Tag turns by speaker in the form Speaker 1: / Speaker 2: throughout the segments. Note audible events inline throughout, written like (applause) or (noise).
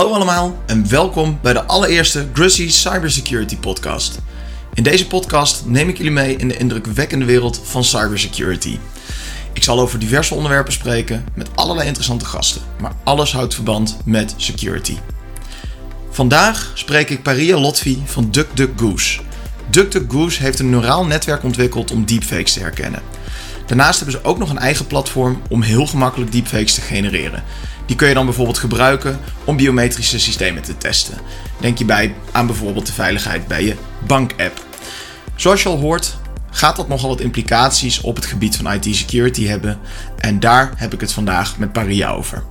Speaker 1: Hallo allemaal en welkom bij de allereerste Grussy Cybersecurity podcast. In deze podcast neem ik jullie mee in de indrukwekkende wereld van cybersecurity. Ik zal over diverse onderwerpen spreken met allerlei interessante gasten, maar alles houdt verband met security. Vandaag spreek ik Paria Lotfi van DuckDuckGoose. DuckDuckGoose heeft een neuraal netwerk ontwikkeld om deepfakes te herkennen. Daarnaast hebben ze ook nog een eigen platform om heel gemakkelijk deepfakes te genereren. Die kun je dan bijvoorbeeld gebruiken om biometrische systemen te testen. Denk hierbij aan bijvoorbeeld de veiligheid bij je bank-app. Zoals je al hoort, gaat dat nogal wat implicaties op het gebied van IT security hebben. En daar heb ik het vandaag met Paria over.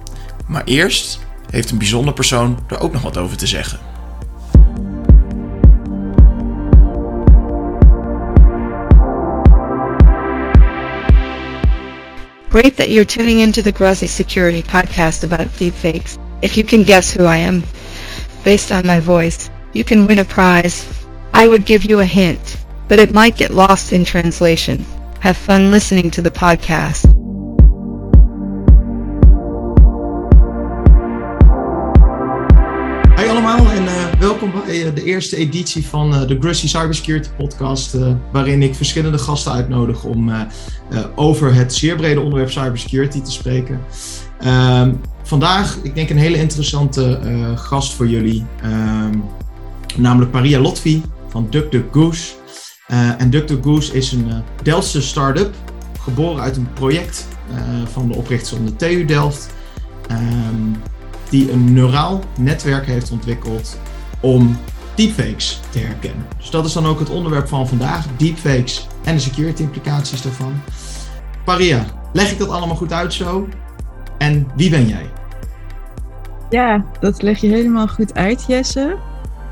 Speaker 1: Maar eerst heeft een bijzonder persoon er ook nog wat over te zeggen.
Speaker 2: Great that you're tuning into the Grozzy Security podcast about deepfakes. If you can guess who I am based on my voice, you can win a prize. I would give you a hint, but it might get lost in translation. Have fun listening to the podcast.
Speaker 1: Welkom bij uh, de eerste editie van uh, de Grusty Cybersecurity podcast, waarin ik verschillende gasten uitnodig om over het zeer brede onderwerp cybersecurity te spreken. Ehm, vandaag, ik denk een hele interessante gast voor jullie, ehm, namelijk Maria Lotfi van DuckDuckGoose. en DuckDuckGoose is een Delftse start-up, geboren uit een project van de oprichters van de TU Delft. Um, die een neuraal netwerk heeft ontwikkeld om deepfakes te herkennen. Dus dat is dan ook het onderwerp van vandaag, deepfakes en de security implicaties daarvan. Paria, leg ik dat allemaal goed uit zo? En wie ben jij?
Speaker 3: Ja, dat leg je helemaal goed uit, Jesse.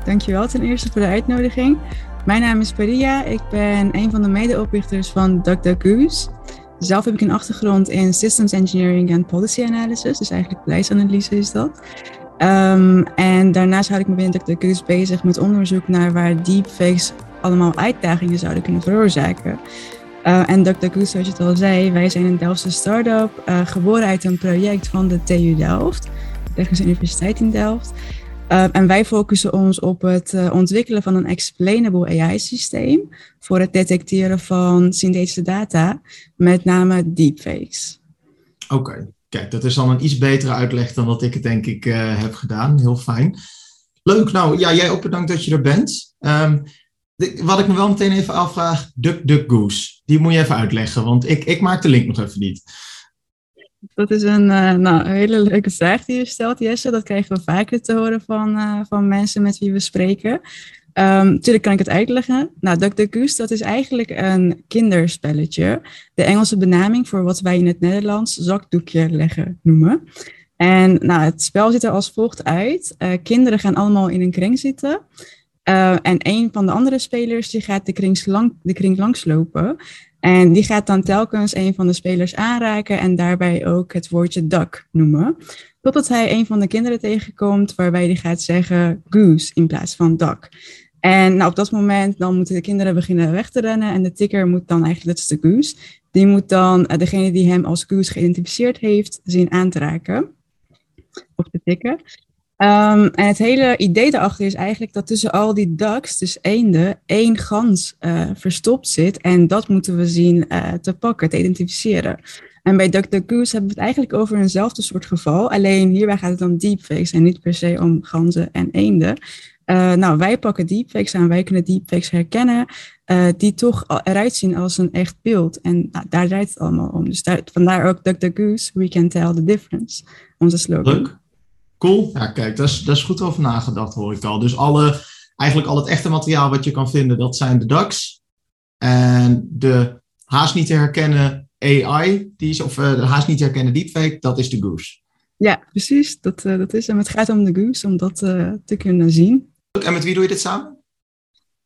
Speaker 3: Dankjewel ten eerste voor de uitnodiging. Mijn naam is Paria. Ik ben een van de medeoprichters van DuckDuckGoose. Zelf heb ik een achtergrond in Systems Engineering en Policy Analysis, dus eigenlijk beleidsanalyse is dat. Um, en daarnaast houd ik me binnen de cursus bezig met onderzoek naar waar deepfakes allemaal uitdagingen zouden kunnen veroorzaken. Uh, en Dr. Goose, zoals je het al zei, wij zijn een Delftse start-up, uh, geboren uit een project van de TU Delft, de Technische Universiteit in Delft. Uh, en wij focussen ons op het uh, ontwikkelen van een explainable AI-systeem voor het detecteren van synthetische data, met name deepfakes.
Speaker 1: Oké. Kijk, dat is dan een iets betere uitleg dan dat ik het denk ik uh, heb gedaan. Heel fijn. Leuk, nou ja, jij ook bedankt dat je er bent. De, wat ik me wel meteen even afvraag, Duck Duck Goose, die moet je even uitleggen, want ik, ik maak de link nog even niet.
Speaker 3: Dat is een, uh, nou, een hele leuke vraag die je stelt, Jesse. Dat krijgen we vaker te horen van, uh, van mensen met wie we spreken. Natuurlijk kan ik het uitleggen. Nou, Duck Goose, dat is eigenlijk een kinderspelletje. De Engelse benaming voor wat wij in het Nederlands zakdoekje leggen noemen. En nou, het spel ziet er als volgt uit. Uh, kinderen gaan allemaal in een kring zitten. Uh, en een van de andere spelers die gaat de kring, de kring langslopen. En die gaat dan telkens een van de spelers aanraken en daarbij ook het woordje duck noemen. Totdat hij een van de kinderen tegenkomt waarbij hij gaat zeggen goose in plaats van duck. En nou, op dat moment dan moeten de kinderen beginnen weg te rennen en de tikker moet dan eigenlijk, dat is de goose, die moet dan uh, degene die hem als goose geïdentificeerd heeft zien aan te raken. Of te tikken. Um, en het hele idee daarachter is eigenlijk dat tussen al die ducks, dus eenden, één gans uh, verstopt zit. En dat moeten we zien uh, te pakken, te identificeren. En bij DuckDuckGoose hebben we het eigenlijk over eenzelfde soort geval. Alleen hierbij gaat het om deepfakes en niet per se om ganzen en eenden. Uh, nou, wij pakken deepfakes aan, wij kunnen deepfakes herkennen, die toch eruit zien als een echt beeld. En nou, daar draait het allemaal om. Dus daar, vandaar ook DuckDuckGoose, we can tell the difference, onze slogan.
Speaker 1: Leuk. Cool. Ja, kijk, daar is, daar is goed over nagedacht, hoor ik al. Dus alle, eigenlijk al het echte materiaal wat je kan vinden, dat zijn de DAX. En de haast niet te herkennen AI, die is, of uh, de haast niet te herkennen deepfake, dat is de Goose.
Speaker 3: Ja, precies. Dat, uh, dat is hem. Het gaat om de Goose, om dat uh, te kunnen zien.
Speaker 1: En met wie doe je dit samen?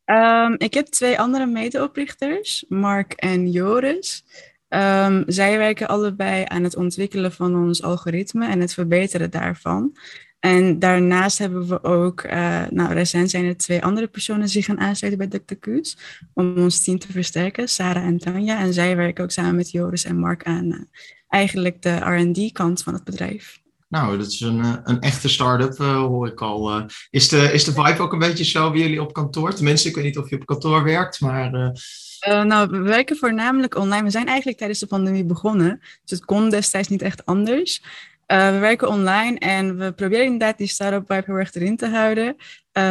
Speaker 3: Um, ik heb twee andere medeoprichters, Mark en Joris. Um, zij werken allebei aan het ontwikkelen van ons algoritme en het verbeteren daarvan. En daarnaast hebben we ook, uh, nou recent zijn er twee andere personen zich gaan aansluiten bij DuckDuckGoose om ons team te versterken, Sarah en Tanja. En zij werken ook samen met Joris en Mark aan uh, eigenlijk de R&D kant van het bedrijf.
Speaker 1: Nou, dat is een, een echte start-up, hoor ik al. is, de, is de vibe ook een beetje zo bij jullie op kantoor? Tenminste, ik weet niet of je op kantoor werkt, maar...
Speaker 3: nou, we werken voornamelijk online. We zijn eigenlijk tijdens de pandemie begonnen. Dus het kon destijds niet echt anders. We werken online en we proberen inderdaad die start-up vibe heel erg erin te houden.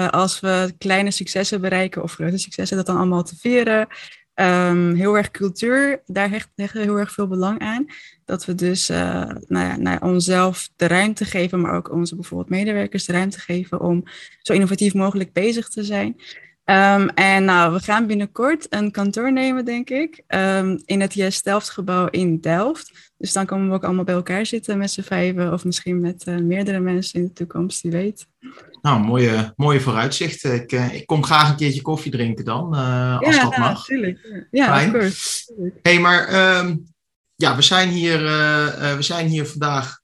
Speaker 3: Als we kleine successen bereiken of grote successen, dat dan allemaal te vieren. Um, heel erg cultuur, daar hechten we heel erg veel belang aan. Dat we dus uh, nou naar onszelf de ruimte geven, maar ook onze bijvoorbeeld medewerkers de ruimte geven om zo innovatief mogelijk bezig te zijn. Um, en nou, we gaan binnenkort een kantoor nemen, denk ik, um, in het JS Delft gebouw in Delft. Dus dan komen we ook allemaal bij elkaar zitten met z'n vijven of misschien met uh, meerdere mensen in de toekomst, wie weet.
Speaker 1: Nou, mooie, mooie vooruitzichten. Ik, uh, ik kom graag een keertje koffie drinken dan, uh, als
Speaker 3: ja,
Speaker 1: dat mag.
Speaker 3: Natuurlijk. Ja, Fijn. Hé,
Speaker 1: hey, maar um, ja, we zijn, hier, we zijn hier vandaag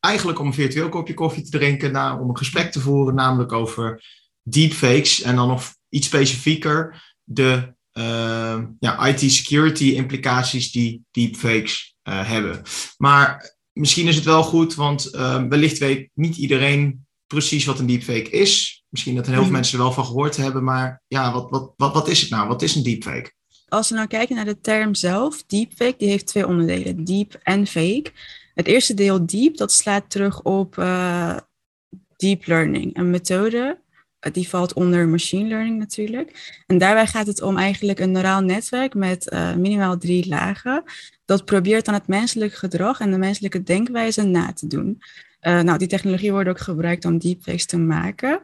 Speaker 1: eigenlijk om een virtueel kopje koffie te drinken, na, om een gesprek te voeren, namelijk over deepfakes en dan nog iets specifieker de uh, ja, IT-security implicaties die deepfakes uh, hebben. Maar misschien is het wel goed, want uh, wellicht weet niet iedereen precies wat een deepfake is. Misschien dat heel veel mhm. mensen er wel van gehoord hebben, maar ja, wat, wat, wat, wat is het nou? Wat is een deepfake?
Speaker 3: Als we nou kijken naar de term zelf, deepfake, die heeft twee onderdelen, deep en fake. Het eerste deel, deep, dat slaat terug op uh, deep learning, een methode die valt onder machine learning natuurlijk. En daarbij gaat het om eigenlijk een neuraal netwerk met uh, minimaal drie lagen. Dat probeert dan het menselijk gedrag en de menselijke denkwijze na te doen. Uh, nou, die technologie wordt ook gebruikt om deepfakes te maken.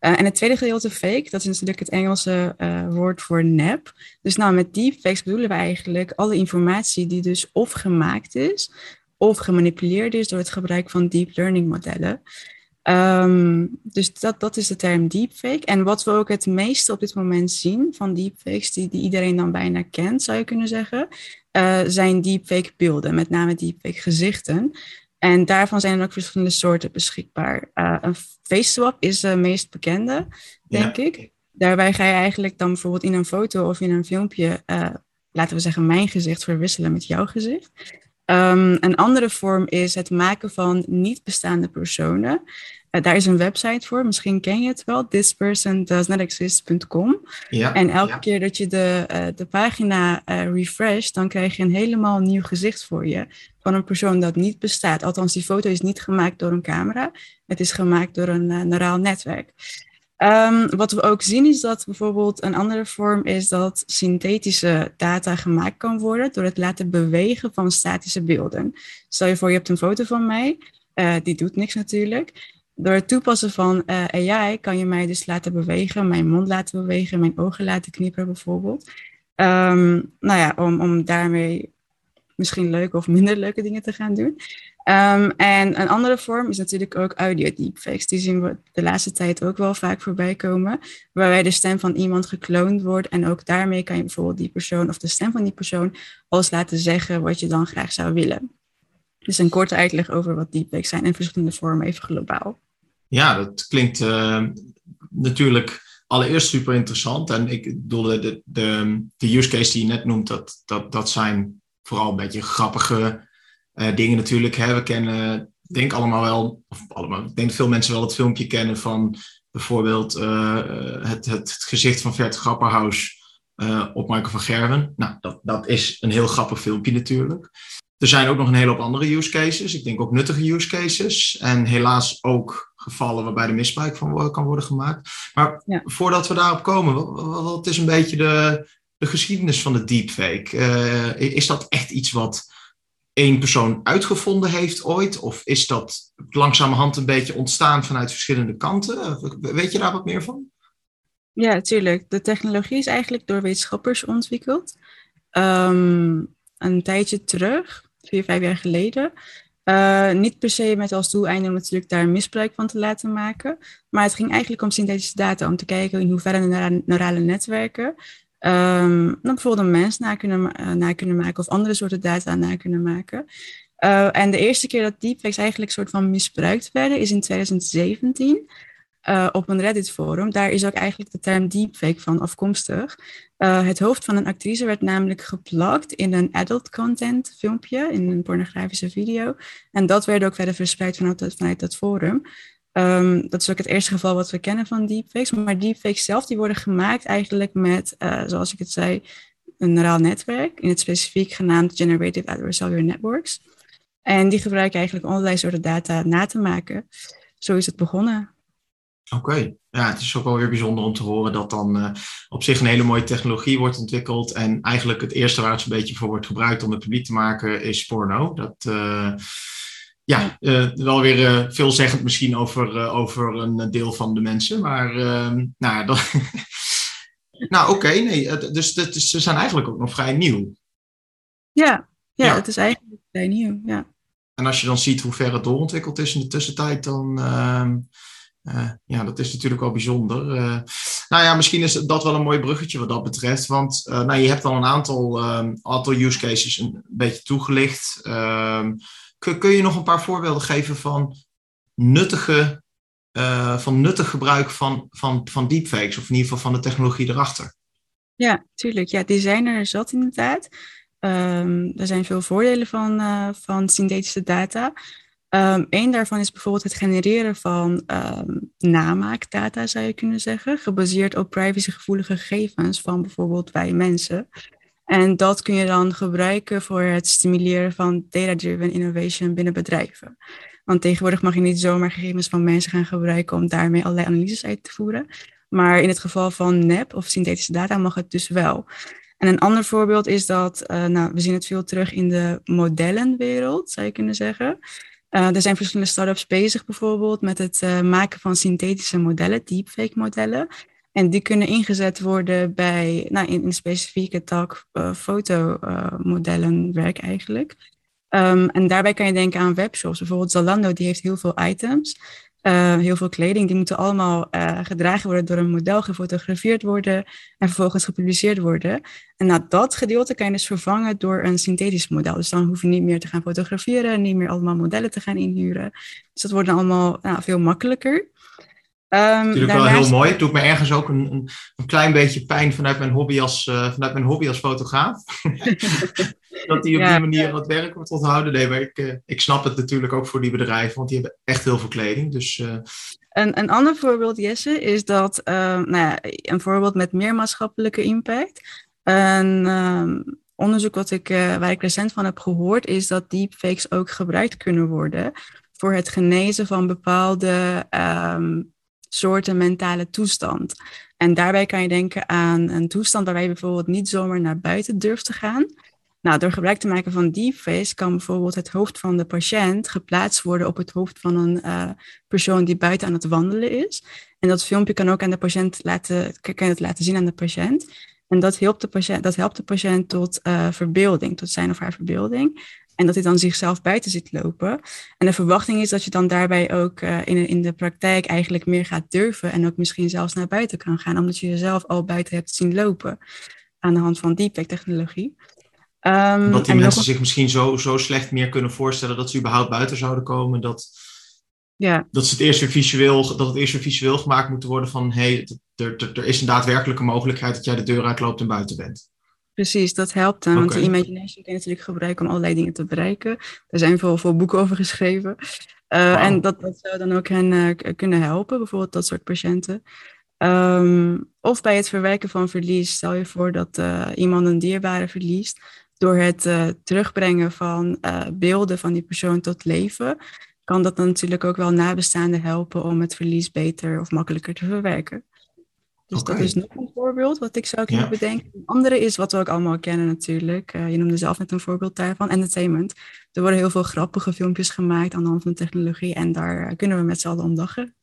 Speaker 3: Uh, en het tweede gedeelte fake, dat is natuurlijk het Engelse woord voor nep. Dus nou, met deepfakes bedoelen we eigenlijk alle informatie die dus of gemaakt is, of gemanipuleerd is door het gebruik van deep learning modellen. Um, dus dat, dat is de term deepfake. En wat we ook het meeste op dit moment zien van deepfakes, die, die iedereen dan bijna kent, zou je kunnen zeggen, uh, zijn deepfake beelden, met name deepfake gezichten. En daarvan zijn er ook verschillende soorten beschikbaar. Uh, een face swap is de meest bekende, denk ik. Daarbij ga je eigenlijk dan bijvoorbeeld in een foto of in een filmpje, uh, laten we zeggen, mijn gezicht verwisselen met jouw gezicht. Um, een andere vorm is het maken van niet bestaande personen. Uh, daar is een website voor, misschien ken je het wel, thispersondoesnotexist.com. Ja, en elke keer dat je de, uh, de pagina uh, refresht, dan krijg je een helemaal nieuw gezicht voor je van een persoon dat niet bestaat. Althans, die foto is niet gemaakt door een camera, het is gemaakt door een neuraal netwerk. Um, wat we ook zien is dat bijvoorbeeld een andere vorm is dat synthetische data gemaakt kan worden door het laten bewegen van statische beelden. Stel je voor, je hebt een foto van mij, uh, die doet niks natuurlijk. Door het toepassen van uh, AI kan je mij dus laten bewegen, mijn mond laten bewegen, mijn ogen laten knipperen bijvoorbeeld. Um, nou ja, om, om daarmee misschien leuke of minder leuke dingen te gaan doen. Um, en een andere vorm is natuurlijk ook audio deepfakes. Die zien we de laatste tijd ook wel vaak voorbij komen. Waarbij de stem van iemand gekloond wordt. En ook daarmee kan je bijvoorbeeld die persoon of de stem van die persoon alles laten zeggen wat je dan graag zou willen. Dus een korte uitleg over wat deepfakes zijn en verschillende vormen, even globaal.
Speaker 1: Ja, dat klinkt uh, natuurlijk allereerst super interessant. En ik bedoel, de, de, de use case die je net noemt, dat, dat, dat zijn vooral een beetje grappige uh, dingen natuurlijk. Hè. We kennen, denk allemaal wel, of allemaal, ik denk dat veel mensen wel het filmpje kennen van bijvoorbeeld uh, het, het, het, gezicht van Vert Grapperhaus uh, op Michael van Gerwen. Nou, dat, dat is een heel grappig filmpje natuurlijk. Er zijn ook nog een hele hoop andere use cases. Ik denk ook nuttige use cases. En helaas ook gevallen waarbij er misbruik van kan worden gemaakt. Maar ja. voordat we daarop komen, wat, wat is een beetje de, de geschiedenis van de deepfake? Uh, is dat echt iets wat één persoon uitgevonden heeft ooit? Of is dat langzamerhand een beetje ontstaan vanuit verschillende kanten? Weet je daar wat meer van?
Speaker 3: Ja, natuurlijk. De technologie is eigenlijk door wetenschappers ontwikkeld. Um, een tijdje terug, vier, vijf jaar geleden. Uh, niet per se met als doeleinde om natuurlijk daar misbruik van te laten maken. Maar het ging eigenlijk om synthetische data, om te kijken in hoeverre neurale netwerken um, dan bijvoorbeeld een mens na kunnen, uh, kunnen maken of andere soorten data na kunnen maken. Uh, en de eerste keer dat deepfakes eigenlijk soort van misbruikt werden is in 2017. uh, op een Reddit-forum. Daar is ook eigenlijk de term deepfake van afkomstig. Het hoofd van een actrice werd namelijk geplakt in een adult content filmpje, in een pornografische video. En dat werd ook verder verspreid vanuit vanuit dat forum. Um, dat is ook het eerste geval wat we kennen van deepfakes. Maar deepfakes zelf die worden gemaakt eigenlijk met, uh, zoals ik het zei, een neuraal netwerk. In het specifiek genaamd Generative Adversarial Networks. En die gebruiken eigenlijk allerlei soorten data na te maken. Zo is het begonnen.
Speaker 1: Oké, ja, het is ook wel weer bijzonder om te horen dat dan uh, op zich een hele mooie technologie wordt ontwikkeld. En eigenlijk het eerste waar het een beetje voor wordt gebruikt om het publiek te maken is porno. Dat, uh, ja, uh, wel weer veelzeggend misschien over, over een deel van de mensen. Maar ehm, nou, dat (laughs) nou oké, okay, nee, dus, dus ze zijn eigenlijk ook nog vrij nieuw.
Speaker 3: Ja, ja, ja, het is eigenlijk vrij nieuw, ja.
Speaker 1: En als je dan ziet hoe ver het doorontwikkeld is in de tussentijd, dan ehm, uh, ja, dat is natuurlijk wel bijzonder. Uh, nou ja, misschien is dat wel een mooi bruggetje wat dat betreft. Want uh, nou, je hebt al een aantal, um, aantal use cases een beetje toegelicht. Ehm, kun, je nog een paar voorbeelden geven van nuttige, van nuttig gebruik van, van, van deepfakes? Of in ieder geval van de technologie erachter?
Speaker 3: Ja, tuurlijk. Ja, die zijn er zat inderdaad. Um, er zijn veel voordelen van, van synthetische data. Um, een daarvan is bijvoorbeeld het genereren van um, namaakdata, zou je kunnen zeggen, gebaseerd op privacygevoelige gegevens van bijvoorbeeld wij mensen. En dat kun je dan gebruiken voor het stimuleren van data-driven innovation binnen bedrijven. Want tegenwoordig mag je niet zomaar gegevens van mensen gaan gebruiken om daarmee allerlei analyses uit te voeren. Maar in het geval van NEP of synthetische data mag het dus wel. En een ander voorbeeld is dat, uh, nou, we zien het veel terug in de modellenwereld, zou je kunnen zeggen. Uh, er zijn verschillende startups bezig bijvoorbeeld met het uh, maken van synthetische modellen, deepfake modellen. En die kunnen ingezet worden bij, nou, in een specifieke tak uh, fotomodellenwerk eigenlijk. Um, en daarbij kan je denken aan webshops. Bijvoorbeeld Zalando, die heeft heel veel items. Uh, heel veel kleding, die moeten allemaal uh, gedragen worden door een model, gefotografeerd worden en vervolgens gepubliceerd worden. En nou, dat gedeelte kan je dus vervangen door een synthetisch model. Dus dan hoef je niet meer te gaan fotograferen, niet meer allemaal modellen te gaan inhuren. Dus dat wordt allemaal nou, veel makkelijker.
Speaker 1: Um, Natuurlijk wel heel mooi. Het doet me ergens ook een, een, een klein beetje pijn vanuit mijn hobby als, uh, vanuit mijn hobby als fotograaf. (laughs) dat die op ja, die manier wat werk wordt onthouden. Nee, maar ik, uh, ik snap het natuurlijk ook voor die bedrijven, want die hebben echt heel veel kleding. Dus, uh...
Speaker 3: een, een ander voorbeeld, Jesse, is dat nou ja, een voorbeeld met meer maatschappelijke impact. Een um, onderzoek wat ik, waar ik recent van heb gehoord, is dat deepfakes ook gebruikt kunnen worden voor het genezen van bepaalde um, soorten mentale toestand. En daarbij kan je denken aan een toestand waarbij je bijvoorbeeld niet zomaar naar buiten durft te gaan. Nou, door gebruik te maken van deepface kan bijvoorbeeld het hoofd van de patiënt geplaatst worden op het hoofd van een uh, persoon die buiten aan het wandelen is. En dat filmpje kan ook aan de patiënt laten, kan het laten zien aan de patiënt. En dat helpt de patiënt, dat helpt de patiënt tot uh, verbeelding, tot zijn of haar verbeelding. En dat hij dan zichzelf buiten zit lopen. En de verwachting is dat je dan daarbij ook uh, in, in de praktijk eigenlijk meer gaat durven. En ook misschien zelfs naar buiten kan gaan, omdat je jezelf al buiten hebt zien lopen. Aan de hand van deepfake technologie.
Speaker 1: Um, dat die mensen zich misschien zo, zo slecht meer kunnen voorstellen dat ze überhaupt buiten zouden komen. Dat, ja. dat, ze het eerst weer visueel, dat het eerst weer visueel gemaakt moet worden van hé, hey, er, er, er is een daadwerkelijke mogelijkheid dat jij de deur uitloopt en buiten bent.
Speaker 3: Precies, dat helpt dan. Want de imagination kan je natuurlijk gebruiken om allerlei dingen te bereiken. Er zijn veel, veel boeken over geschreven. Uh, En dat, dat zou dan ook hen uh, kunnen helpen, bijvoorbeeld dat soort patiënten. Um, of bij het verwerken van verlies. Stel je voor dat uh, iemand een dierbare verliest. Door het terugbrengen van beelden van die persoon tot leven, kan dat dan natuurlijk ook wel nabestaanden helpen om het verlies beter of makkelijker te verwerken. Dus okay. dat is nog een voorbeeld wat ik zou kunnen ja. bedenken. Een andere is wat we ook allemaal kennen natuurlijk. Uh, je noemde zelf net een voorbeeld daarvan. Entertainment. Er worden heel veel grappige filmpjes gemaakt aan de hand van technologie. En daar uh, kunnen we met z'n allen om lachen.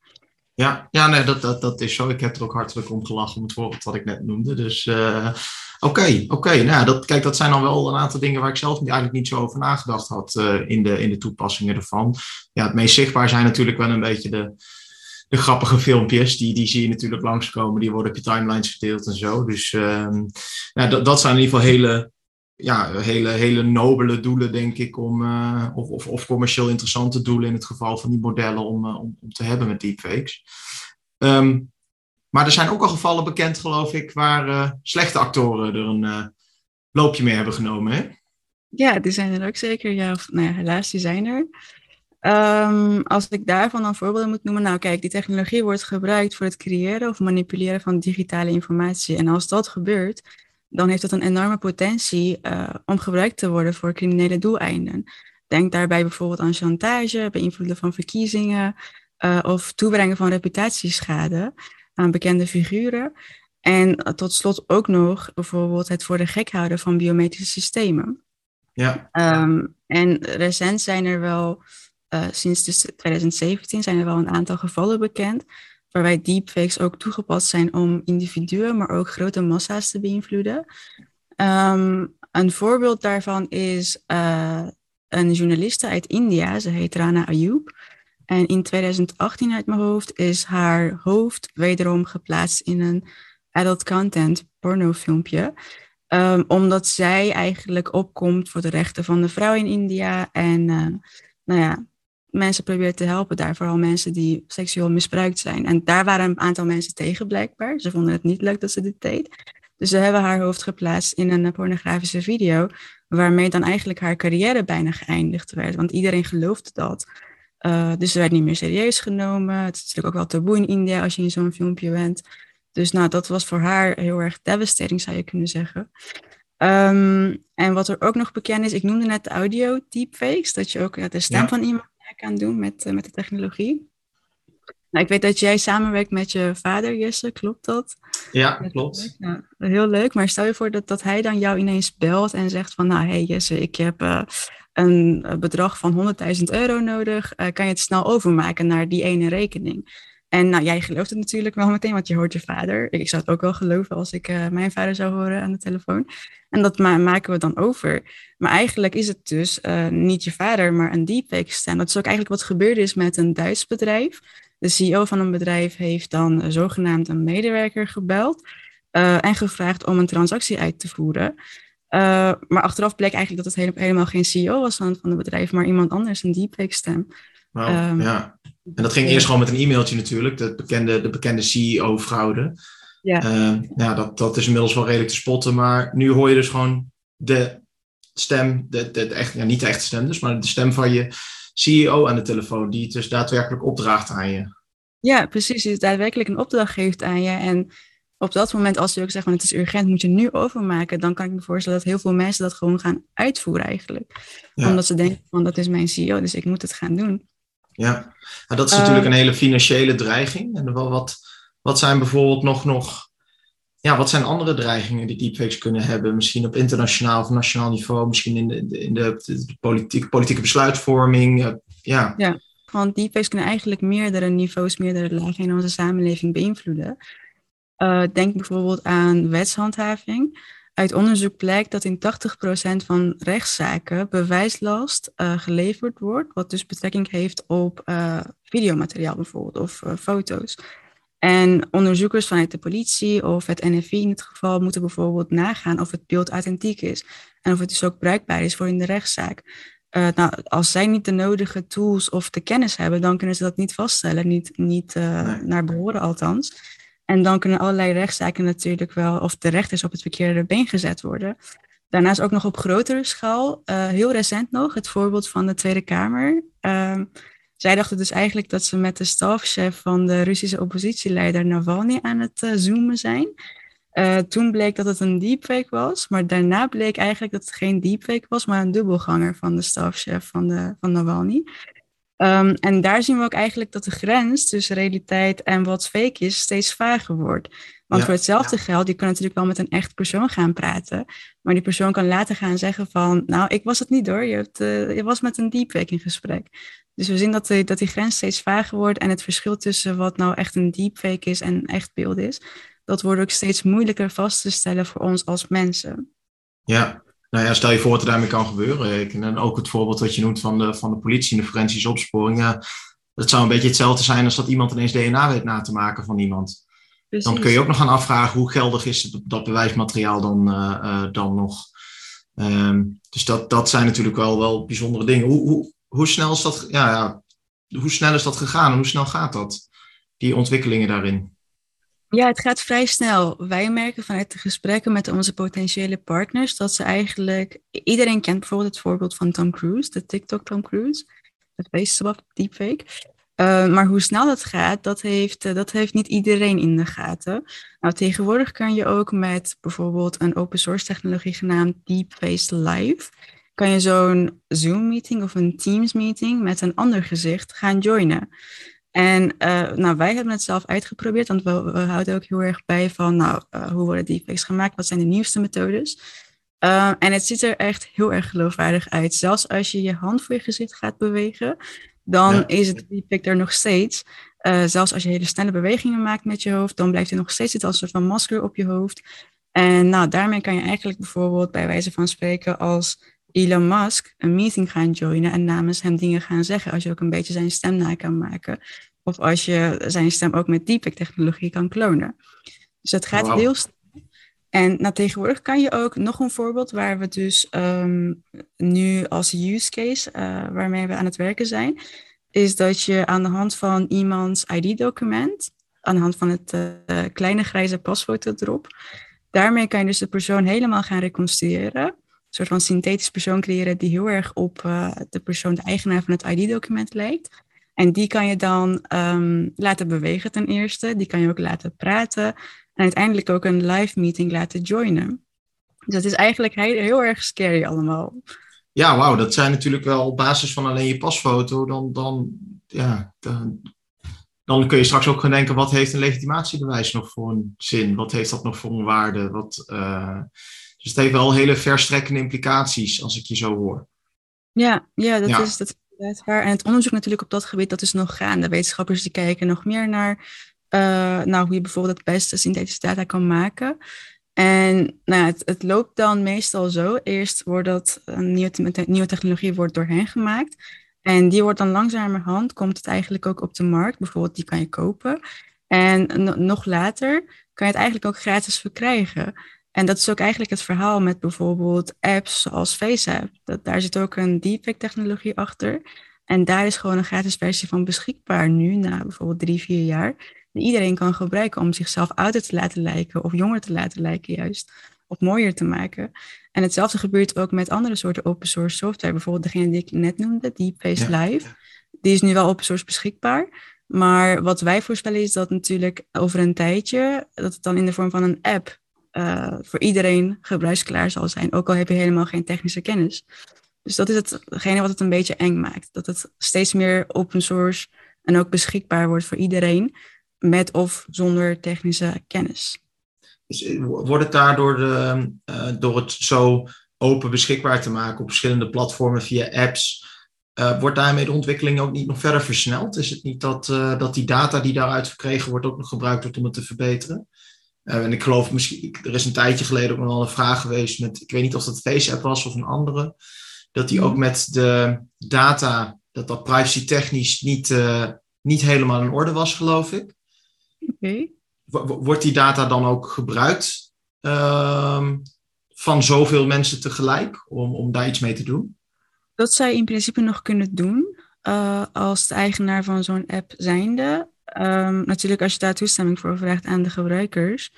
Speaker 1: Ja, ja nee, dat, dat, dat is zo. Ik heb er ook hartelijk om gelachen om het voorbeeld wat ik net noemde. Dus uh, oké, oké. Okay. Nou, dat, kijk, dat zijn dan wel een aantal dingen waar ik zelf eigenlijk niet zo over nagedacht had in, de, in de toepassingen ervan. Ja, het meest zichtbaar zijn natuurlijk wel een beetje de de grappige filmpjes, die, die zie je natuurlijk langskomen. Die worden op je timelines verdeeld en zo. Dus um, ja, dat, dat zijn in ieder geval hele, ja, hele, hele nobele doelen, denk ik. Om, uh, of, of, of, commercieel interessante doelen in het geval van die modellen om, uh, om, om, te hebben met deepfakes. Ehm, maar er zijn ook al gevallen bekend, geloof ik, waar slechte actoren er een loopje mee hebben genomen. Hè?
Speaker 3: Ja, die zijn er ook zeker. Ja, of, nou helaas, die zijn er. Um, als ik daarvan een voorbeeld moet noemen, nou kijk, die technologie wordt gebruikt voor het creëren of manipuleren van digitale informatie. En als dat gebeurt, dan heeft dat een enorme potentie uh, om gebruikt te worden voor criminele doeleinden. Denk daarbij bijvoorbeeld aan chantage, beïnvloeden van verkiezingen uh, of toebrengen van reputatieschade aan bekende figuren. En tot slot ook nog bijvoorbeeld het voor de gek houden van biometrische systemen. Ja. Um, en recent zijn er wel uh, sinds dus 2017 zijn er wel een aantal gevallen bekend waarbij deepfakes ook toegepast zijn om individuen, maar ook grote massa's te beïnvloeden. Um, een voorbeeld daarvan is uh, een journaliste uit India, ze heet Rana Ayub. En in 2018 uit mijn hoofd is haar hoofd wederom geplaatst in een adult content pornofilmpje. Um, omdat zij eigenlijk opkomt voor de rechten van de vrouw in India. En uh, nou ja, mensen probeert te helpen daar, vooral mensen die seksueel misbruikt zijn. En daar waren een aantal mensen tegen blijkbaar. Ze vonden het niet leuk dat ze dit deed. Dus ze hebben haar hoofd geplaatst in een pornografische video, waarmee dan eigenlijk haar carrière bijna geëindigd werd. Want iedereen geloofde dat. Uh, dus ze werd niet meer serieus genomen. Het is natuurlijk ook wel taboe in India als je in zo'n filmpje bent. Dus nou, dat was voor haar heel erg devastating, zou je kunnen zeggen. Um, en wat er ook nog bekend is, ik noemde net de audio deepfakes, dat je ook de stem van iemand aan doen met, uh, met de technologie. Nou, ik weet dat jij samenwerkt met je vader, Jesse, klopt dat?
Speaker 1: Ja, klopt.
Speaker 3: Nou, heel leuk, maar stel je voor dat, dat hij dan jou ineens belt en zegt van, nou, hey Jesse, ik heb uh, een bedrag van 100.000 euro nodig, uh, kan je het snel overmaken naar die ene rekening? En nou, jij gelooft het natuurlijk wel meteen, want je hoort je vader. Ik zou het ook wel geloven als ik uh, mijn vader zou horen aan de telefoon. En dat ma maken we dan over. Maar eigenlijk is het dus uh, niet je vader, maar een deepfake stem. Dat is ook eigenlijk wat gebeurd is met een Duits bedrijf. De CEO van een bedrijf heeft dan uh, zogenaamd een medewerker gebeld en gevraagd om een transactie uit te voeren. maar achteraf bleek eigenlijk dat het helemaal geen CEO was van, van het bedrijf, maar iemand anders, een deepfake stem.
Speaker 1: Wow, um, ja. En dat ging eerst gewoon met een e-mailtje natuurlijk, de bekende, de bekende CEO-fraude. Ja. Uh, ja, dat, dat is inmiddels wel redelijk te spotten, maar nu hoor je dus gewoon de stem, de, de, de echt, ja, niet de echte stem dus, maar de stem van je CEO aan de telefoon, die het dus daadwerkelijk opdraagt aan je.
Speaker 3: Ja, precies, die daadwerkelijk een opdracht geeft aan je. En op dat moment, als je ook zegt van het is urgent, moet je nu overmaken, dan kan ik me voorstellen dat heel veel mensen dat gewoon gaan uitvoeren eigenlijk. Ja. Omdat ze denken van dat is mijn CEO, dus ik moet het gaan doen.
Speaker 1: Ja, nou, dat is natuurlijk een hele financiële dreiging. En wat, wat zijn bijvoorbeeld nog, nog ja, wat zijn andere dreigingen die deepfakes kunnen hebben? Misschien op internationaal of nationaal niveau, misschien in de, in de, de politiek, politieke besluitvorming. Ja.
Speaker 3: ja, want deepfakes kunnen eigenlijk meerdere niveaus, meerdere lagen in onze samenleving beïnvloeden. Uh, denk bijvoorbeeld aan wetshandhaving. Uit onderzoek blijkt dat in 80% van rechtszaken bewijslast uh, geleverd wordt, wat dus betrekking heeft op uh, videomateriaal bijvoorbeeld of uh, foto's. En onderzoekers vanuit de politie of het NFI in het geval moeten bijvoorbeeld nagaan of het beeld authentiek is en of het dus ook bruikbaar is voor in de rechtszaak. nou, als zij niet de nodige tools of de kennis hebben, dan kunnen ze dat niet vaststellen, niet, niet naar behoren althans. En dan kunnen allerlei rechtszaken natuurlijk wel, of de rechters op het verkeerde been gezet worden. Daarnaast ook nog op grotere schaal, uh, heel recent nog, het voorbeeld van de Tweede Kamer. Uh, zij dachten dus eigenlijk dat ze met de stafchef van de Russische oppositieleider Navalny aan het uh, zoomen zijn. Uh, toen bleek dat het een deepfake was, maar daarna bleek eigenlijk dat het geen deepfake was, maar een dubbelganger van de stafchef van, de, van Navalny. Um, en daar zien we ook eigenlijk dat de grens tussen realiteit en wat fake is steeds vager wordt. Want voor hetzelfde ja. geld, je kan natuurlijk wel met een echt persoon gaan praten, maar die persoon kan later gaan zeggen van, nou, ik was het niet hoor, je, hebt, uh, je was met een deepfake in gesprek. Dus we zien dat, de, dat die grens steeds vager wordt en het verschil tussen wat nou echt een deepfake is en echt beeld is, dat wordt ook steeds moeilijker vast te stellen voor ons als mensen.
Speaker 1: Ja, nou ja, stel je voor dat er daarmee kan gebeuren. En ook het voorbeeld wat je noemt van de, van de politie en de forensische opsporing. Ja, dat zou een beetje hetzelfde zijn als dat iemand ineens DNA weet na te maken van iemand. Precies. Dan kun je ook nog gaan afvragen hoe geldig is dat bewijsmateriaal dan, uh, uh, dan nog. Um, dus dat, dat zijn natuurlijk wel, wel bijzondere dingen. Hoe, hoe, hoe, snel is dat, ja, ja, hoe snel is dat gegaan en hoe snel gaat dat? die ontwikkelingen daarin?
Speaker 3: Ja, het gaat vrij snel. Wij merken vanuit de gesprekken met onze potentiële partners dat ze eigenlijk. Iedereen kent bijvoorbeeld het voorbeeld van Tom Cruise, de TikTok Tom Cruise, het face deepfake. Uh, maar hoe snel dat gaat, dat heeft, uh, dat heeft niet iedereen in de gaten. Nou, tegenwoordig kan je ook met bijvoorbeeld een open source technologie genaamd Deepface Live, kan je zo'n Zoom meeting of een Teams meeting met een ander gezicht gaan joinen. En uh, nou, wij hebben het zelf uitgeprobeerd, want we, we houden ook heel erg bij van, nou, uh, hoe worden deepfakes gemaakt? Wat zijn de nieuwste methodes? Uh, en het ziet er echt heel erg geloofwaardig uit. Zelfs als je je hand voor je gezicht gaat bewegen, dan ja. is het deepfake er nog steeds. zelfs als je hele snelle bewegingen maakt met je hoofd, dan blijft er nog steeds zitten als een soort van masker op je hoofd. En nou, daarmee kan je eigenlijk bijvoorbeeld bij wijze van spreken als Elon Musk een meeting gaan joinen en namens hem dingen gaan zeggen. Als je ook een beetje zijn stem na kan maken. Of als je zijn stem ook met deepfake technologie kan klonen. Dus het gaat wow. heel snel. En nou, tegenwoordig kan je ook nog een voorbeeld waar we dus um, nu als use case, uh, waarmee we aan het werken zijn, is dat je aan de hand van iemands ID-document, aan de hand van het uh, kleine grijze pasfoto erop, daarmee kan je dus de persoon helemaal gaan reconstrueren soort van synthetisch persoon creëren die heel erg op uh, de persoon, de eigenaar van het ID-document lijkt. En die kan je dan um, laten bewegen ten eerste, die kan je ook laten praten en uiteindelijk ook een live meeting laten joinen. Dus dat is eigenlijk heel, erg scary allemaal.
Speaker 1: Ja, wauw, dat zijn natuurlijk wel op basis van alleen je pasfoto, dan, dan, ja, dan, dan kun je straks ook gaan denken, wat heeft een legitimatiebewijs nog voor een zin? Wat heeft dat nog voor een waarde? Wat, uh, dus het heeft wel hele verstrekkende implicaties als ik je zo hoor.
Speaker 3: Ja, ja dat ja. is dat is waar. En het onderzoek natuurlijk op dat gebied, dat is nog gaande. Wetenschappers die kijken nog meer naar uh, nou, hoe je bijvoorbeeld het beste synthetische data kan maken. En nou, het, het, loopt dan meestal zo. Eerst wordt dat een nieuwe, nieuwe technologie wordt door hen gemaakt. En die wordt dan langzamerhand, komt het eigenlijk ook op de markt. Bijvoorbeeld, die kan je kopen. En nog later kan je het eigenlijk ook gratis verkrijgen. En dat is ook eigenlijk het verhaal met bijvoorbeeld apps zoals FaceApp. Dat, daar zit ook een deepfake technologie achter. En daar is gewoon een gratis versie van beschikbaar nu, na bijvoorbeeld drie, vier jaar. Die iedereen kan gebruiken om zichzelf ouder te laten lijken of jonger te laten lijken juist. Of mooier te maken. En hetzelfde gebeurt ook met andere soorten open source software. Bijvoorbeeld degene die ik net noemde, Deepface ja. Live. Die is nu wel open source beschikbaar. Maar wat wij voorspellen is dat natuurlijk over een tijdje, dat het dan in de vorm van een app uh, voor iedereen gebruiksklaar zal zijn, ook al heb je helemaal geen technische kennis. Dus dat is hetgene wat het een beetje eng maakt. Dat het steeds meer open source en ook beschikbaar wordt voor iedereen, met of zonder technische kennis.
Speaker 1: Dus eh, wordt het daardoor de, uh, door het zo open beschikbaar te maken op verschillende platformen via apps, wordt daarmee de ontwikkeling ook niet nog verder versneld? Is het niet dat, dat die data die daaruit verkregen wordt ook nog gebruikt wordt om het te verbeteren? Uh, en ik geloof misschien, er is een tijdje geleden ook nog een vraag geweest met, ik weet niet of dat FaceApp was of een andere, dat die ook met de data, dat dat privacy technisch niet, uh, niet helemaal in orde was, geloof ik.
Speaker 3: Okay.
Speaker 1: Wordt die data dan ook gebruikt uh, van zoveel mensen tegelijk om, om daar iets mee te doen?
Speaker 3: Dat je in principe nog kunnen doen. Uh, als de eigenaar van zo'n app zijnde. Um, natuurlijk, als je daar toestemming voor vraagt aan de gebruikers.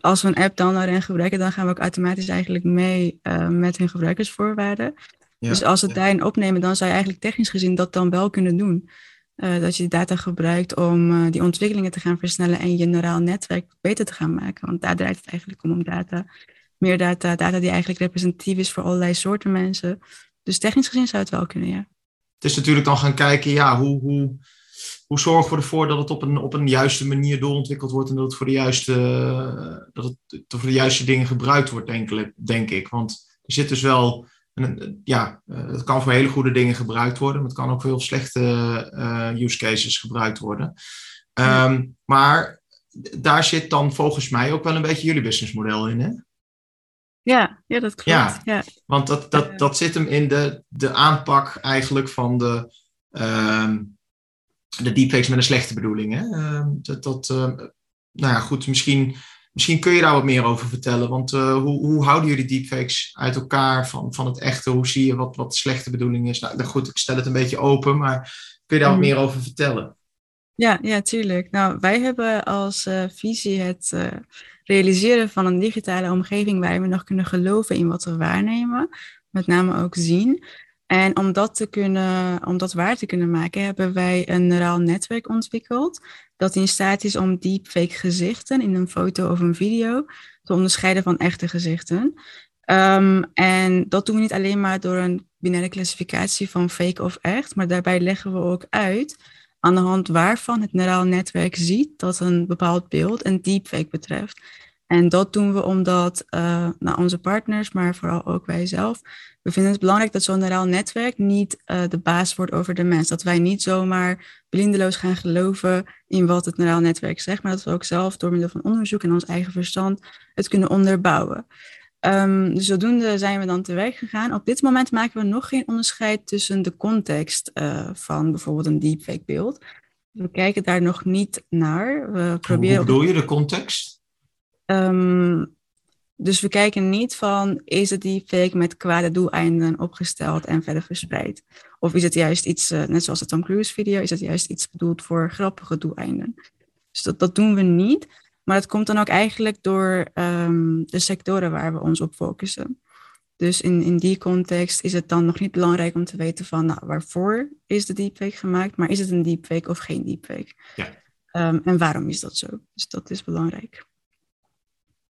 Speaker 3: Als we een app dan daarin gebruiken, dan gaan we ook automatisch eigenlijk mee uh, met hun gebruikersvoorwaarden. Ja, dus als we het ja. daarin opnemen, dan zou je eigenlijk technisch gezien dat dan wel kunnen doen. Uh, dat je die data gebruikt om uh, die ontwikkelingen te gaan versnellen en je neuraal netwerk beter te gaan maken. Want daar draait het eigenlijk om, om data. Meer data, data die eigenlijk representatief is voor allerlei soorten mensen. Dus technisch gezien zou het wel kunnen, ja.
Speaker 1: Het is natuurlijk dan gaan kijken, ja, hoe, hoe, hoe zorgen we ervoor dat het op een, op een juiste manier doorontwikkeld wordt en dat het voor de juiste, dat het voor de juiste dingen gebruikt wordt, denk, denk ik. Want er zit dus wel, een, ja, het kan voor hele goede dingen gebruikt worden, maar het kan ook voor heel slechte uh, use cases gebruikt worden. Um, maar daar zit dan volgens mij ook wel een beetje jullie businessmodel in, hè?
Speaker 3: Ja, ja dat klopt.
Speaker 1: Ja,
Speaker 3: ja.
Speaker 1: want dat, dat, dat zit hem in de, de aanpak eigenlijk van de, um, de deepfakes met een slechte bedoeling. Hè? Uh, dat, dat uh, nou ja, goed, misschien, misschien kun je daar wat meer over vertellen. Want uh, hoe, hoe houden jullie deepfakes uit elkaar van, van het echte? Hoe zie je wat, wat de slechte bedoeling is? Nou, goed, ik stel het een beetje open, maar kun je daar wat meer over vertellen?
Speaker 3: Ja, ja, tuurlijk. Nou, wij hebben als uh, visie het uh, realiseren van een digitale omgeving waarin we nog kunnen geloven in wat we waarnemen, met name ook zien. En om dat, te kunnen, om dat waar te kunnen maken, hebben wij een neuraal netwerk ontwikkeld dat in staat is om deepfake gezichten in een foto of een video te onderscheiden van echte gezichten. Um, en dat doen we niet alleen maar door een binaire klassificatie van fake of echt, maar daarbij leggen we ook uit aan de hand waarvan het neuraal netwerk ziet dat een bepaald beeld een deepfake betreft. En dat doen we omdat uh, nou, onze partners, maar vooral ook wij zelf, we vinden het belangrijk dat zo'n neuraal netwerk niet uh, de baas wordt over de mens. Dat wij niet zomaar blindeloos gaan geloven in wat het neuraal netwerk zegt, maar dat we ook zelf door middel van onderzoek en ons eigen verstand het kunnen onderbouwen. Um, dus zodoende zijn we dan te werk gegaan. Op dit moment maken we nog geen onderscheid tussen de context uh, van bijvoorbeeld een deepfake beeld. We kijken daar nog niet naar. We proberen...
Speaker 1: Hoe bedoel je de context?
Speaker 3: Um, dus we kijken niet van, is het deepfake met kwade doeleinden opgesteld en verder verspreid? Of is het juist iets, uh, net zoals de Tom Cruise video, is het juist iets bedoeld voor grappige doeleinden? Dus dat, dat doen we niet. Maar dat komt dan ook eigenlijk door um, de sectoren waar we ons op focussen. Dus in, in die context is het dan nog niet belangrijk om te weten van nou, waarvoor is de deepfake gemaakt, maar is het een deepfake of geen deepfake? Ja. Um, en waarom is dat zo? Dus dat is belangrijk.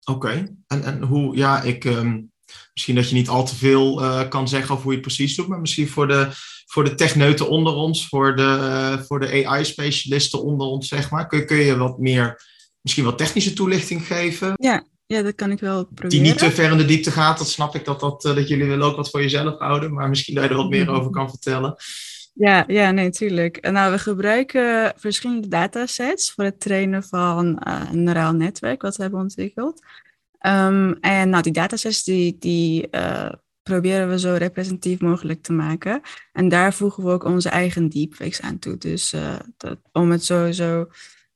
Speaker 1: Oké, en, en hoe, ja, ik, um, misschien dat je niet al te veel uh, kan zeggen over hoe je het precies doet, maar misschien voor de, voor de techneuten onder ons, voor de, uh, voor de AI-specialisten onder ons, zeg maar, kun, kun je wat meer misschien wat technische toelichting geven?
Speaker 3: Ja, ja, dat kan ik wel proberen.
Speaker 1: Die niet te ver in de diepte gaat, dat snap ik dat, dat, dat jullie willen ook wat voor jezelf houden, maar misschien dat je er wat meer over kan vertellen.
Speaker 3: Ja, ja, nee, tuurlijk. Nou, we gebruiken verschillende datasets voor het trainen van uh, een neuraal netwerk wat we hebben ontwikkeld. Um, en nou, die datasets die, die uh, proberen we zo representatief mogelijk te maken. En daar voegen we ook onze eigen deepfakes aan toe. Dus uh, dat, om het sowieso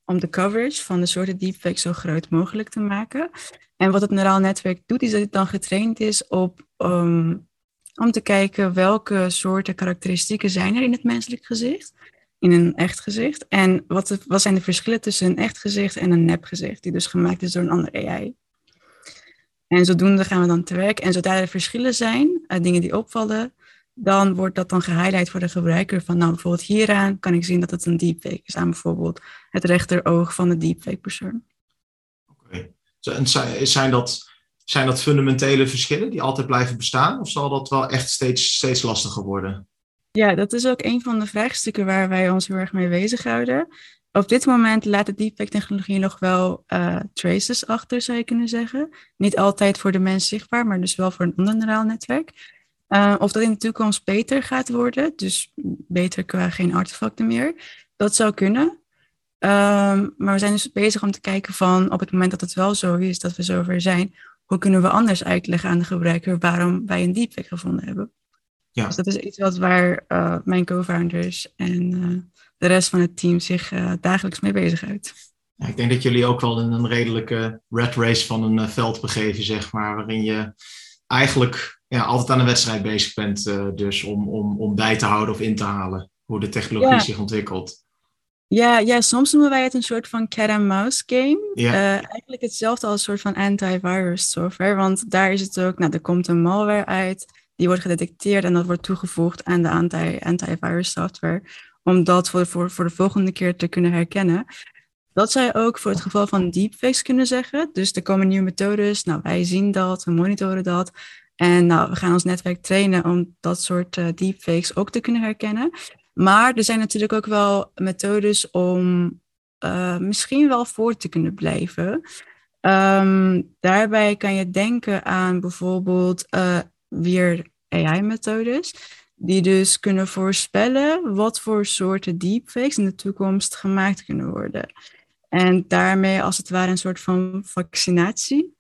Speaker 3: om de coverage van de soorten deepfakes zo groot mogelijk te maken. En wat het neuraal netwerk doet, is dat het dan getraind is op um, om te kijken welke soorten karakteristieken zijn er in het menselijk gezicht, in een echt gezicht. En wat, wat zijn de verschillen tussen een echt gezicht en een nep gezicht, die dus gemaakt is door een andere AI. En zodoende gaan we dan te werk. En zodra er verschillen zijn, uh, dingen die opvallen, dan wordt dat dan gehighlight voor de gebruiker. Van nou, bijvoorbeeld hieraan kan ik zien dat het een deepfake is. Aan bijvoorbeeld het rechteroog van de deepfake persoon.
Speaker 1: Oké. Okay. Zijn dat zijn dat fundamentele verschillen die altijd blijven bestaan? Of zal dat wel echt steeds, steeds lastiger worden?
Speaker 3: Ja, dat is ook een van de vraagstukken waar wij ons heel erg mee bezighouden. Op dit moment laat de deepfake-technologie nog wel uh, traces achter, zou je kunnen zeggen. Niet altijd voor de mens zichtbaar, maar dus wel voor een ander neuraal netwerk. Uh, of dat in de toekomst beter gaat worden, dus beter qua geen artefacten meer, dat zou kunnen. Um, maar we zijn dus bezig om te kijken van op het moment dat het wel zo is, dat we zover zijn, hoe kunnen we anders uitleggen aan de gebruiker waarom wij een deepfake gevonden hebben. Ja. Dus dat is iets wat waar uh, mijn co-founders en uh, de rest van het team zich uh, dagelijks mee bezighoudt.
Speaker 1: Ja, ik denk dat jullie ook wel in een redelijke red race van een veld begeven, zeg maar, waarin je eigenlijk ja, altijd aan een wedstrijd bezig bent, dus om, om, om bij te houden of in te halen hoe de technologie ja. zich ontwikkelt.
Speaker 3: Ja, ja, soms noemen wij het een soort van cat-and-mouse game. Ja. Uh, eigenlijk hetzelfde als een soort van antivirus software. Want daar is het ook, nou, er komt een malware uit, die wordt gedetecteerd en dat wordt toegevoegd aan de anti antivirus software. Om dat voor, voor, voor de volgende keer te kunnen herkennen. Dat zou je ook voor het geval van deepfakes kunnen zeggen. Dus er komen nieuwe methodes, nou, wij zien dat, we monitoren dat. En nou, we gaan ons netwerk trainen om dat soort uh, deepfakes ook te kunnen herkennen. Maar er zijn natuurlijk ook wel methodes om uh, misschien wel voor te kunnen blijven. Um, daarbij kan je denken aan bijvoorbeeld uh, weer AI-methodes, die dus kunnen voorspellen wat voor soorten deepfakes in de toekomst gemaakt kunnen worden. En daarmee als het ware een soort van vaccinatiefunctie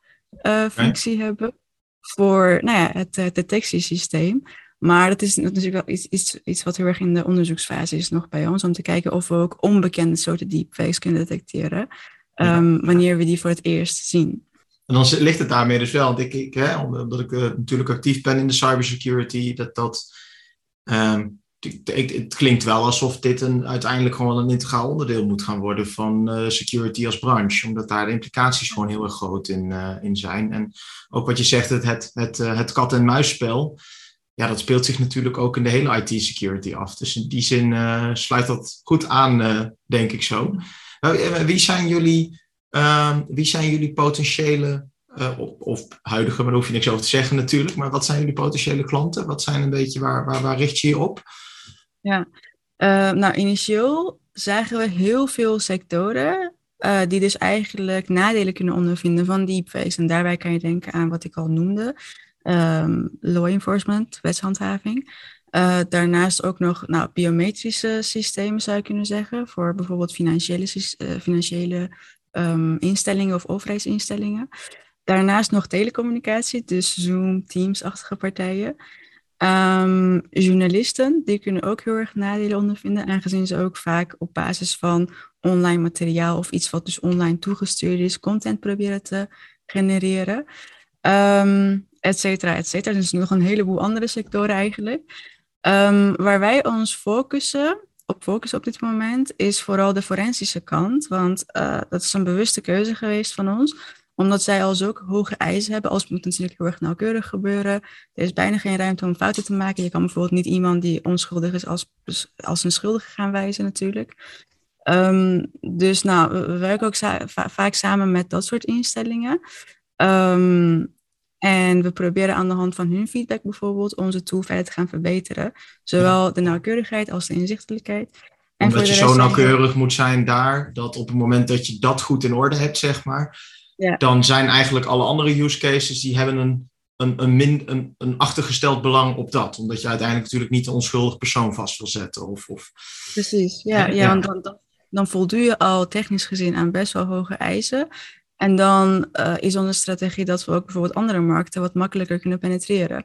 Speaker 3: uh, okay. hebben voor nou ja, het, het detectiesysteem. Maar dat is natuurlijk wel iets, iets, iets wat heel erg in de onderzoeksfase is nog bij ons, om te kijken of we ook onbekende soorten deepfakes kunnen detecteren, ja. um, wanneer we die voor het eerst zien.
Speaker 1: En dan ligt het daarmee dus wel, want ik, hè, omdat ik uh, natuurlijk actief ben in de cybersecurity, dat, dat um, het klinkt wel alsof dit een, uiteindelijk gewoon een integraal onderdeel moet gaan worden van uh, security als branche. Omdat daar de implicaties gewoon heel erg groot in, uh, in zijn. En ook wat je zegt, het, het, het, het kat-en-muisspel. Ja, dat speelt zich natuurlijk ook in de hele IT-security af. Dus in die zin sluit dat goed aan, denk ik zo. wie, zijn jullie, ehm, wie zijn jullie potentiële of, of, huidige, maar daar hoef je niks over te zeggen natuurlijk. Maar wat zijn jullie potentiële klanten? Wat zijn een beetje, waar, waar, waar richt je je op?
Speaker 3: Ja, nou initieel zagen we heel veel sectoren die dus eigenlijk nadelen kunnen ondervinden van deepfakes. En daarbij kan je denken aan wat ik al noemde. Um, law enforcement, wetshandhaving. Uh, daarnaast ook nog nou, biometrische systemen zou je kunnen zeggen. Voor bijvoorbeeld financiële, financiële um, instellingen of overheidsinstellingen. Daarnaast nog telecommunicatie, dus Zoom, Teams-achtige partijen. Um, journalisten, die kunnen ook heel erg nadelen ondervinden, aangezien ze ook vaak op basis van online materiaal of iets wat dus online toegestuurd is, content proberen te genereren, um, et cetera, et cetera. Dus nog een heleboel andere sectoren eigenlijk. Um, waar wij ons focussen, op focussen op dit moment, is vooral de forensische kant, want uh, dat is een bewuste keuze geweest van ons omdat zij al zulke hoge eisen hebben. Alles moet natuurlijk heel erg nauwkeurig gebeuren. Er is bijna geen ruimte om fouten te maken. Je kan bijvoorbeeld niet iemand die onschuldig is als, als een schuldige gaan wijzen natuurlijk. Um, dus nou, we werken ook vaak samen met dat soort instellingen. Um, en we proberen aan de hand van hun feedback bijvoorbeeld onze tool verder te gaan verbeteren. Zowel de nauwkeurigheid als de inzichtelijkheid.
Speaker 1: En Omdat je zo nauwkeurig moet zijn daar, dat op het moment dat je dat goed in orde hebt, zeg maar, ja. dan zijn eigenlijk alle andere use cases die hebben een, een, een, min, een, een achtergesteld belang op dat. Omdat je uiteindelijk natuurlijk niet een onschuldig persoon vast wil zetten. Of, of,
Speaker 3: Precies, ja, ja, want dan, dan, dan voldoe je al technisch gezien aan best wel hoge eisen. En dan uh, is onze strategie dat we ook bijvoorbeeld andere markten wat makkelijker kunnen penetreren.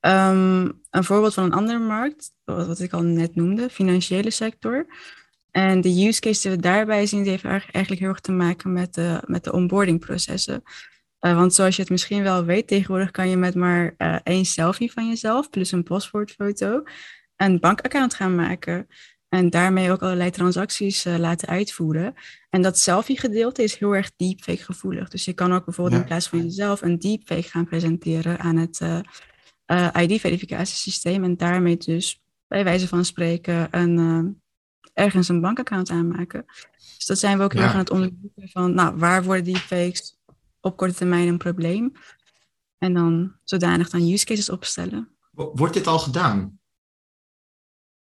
Speaker 3: Um, een voorbeeld van een andere markt, wat ik al net noemde, financiële sector. En de use case die we daarbij zien, die heeft eigenlijk heel erg te maken met de, met de onboardingprocessen. Uh, want zoals je het misschien wel weet, tegenwoordig kan je met maar uh, één selfie van jezelf, plus een paspoortfoto, een bankaccount gaan maken. En daarmee ook allerlei transacties uh, laten uitvoeren. En dat selfie-gedeelte is heel erg deepfake gevoelig. Dus je kan ook bijvoorbeeld in plaats van jezelf een deepfake gaan presenteren aan het ID-verificatiesysteem. En daarmee dus bij wijze van spreken een ergens een bankaccount aanmaken. Dus dat zijn we ook heel erg aan het onderzoeken van, nou, waar worden die fakes op korte termijn een probleem? En dan zodanig dan use cases opstellen.
Speaker 1: Wordt dit al gedaan?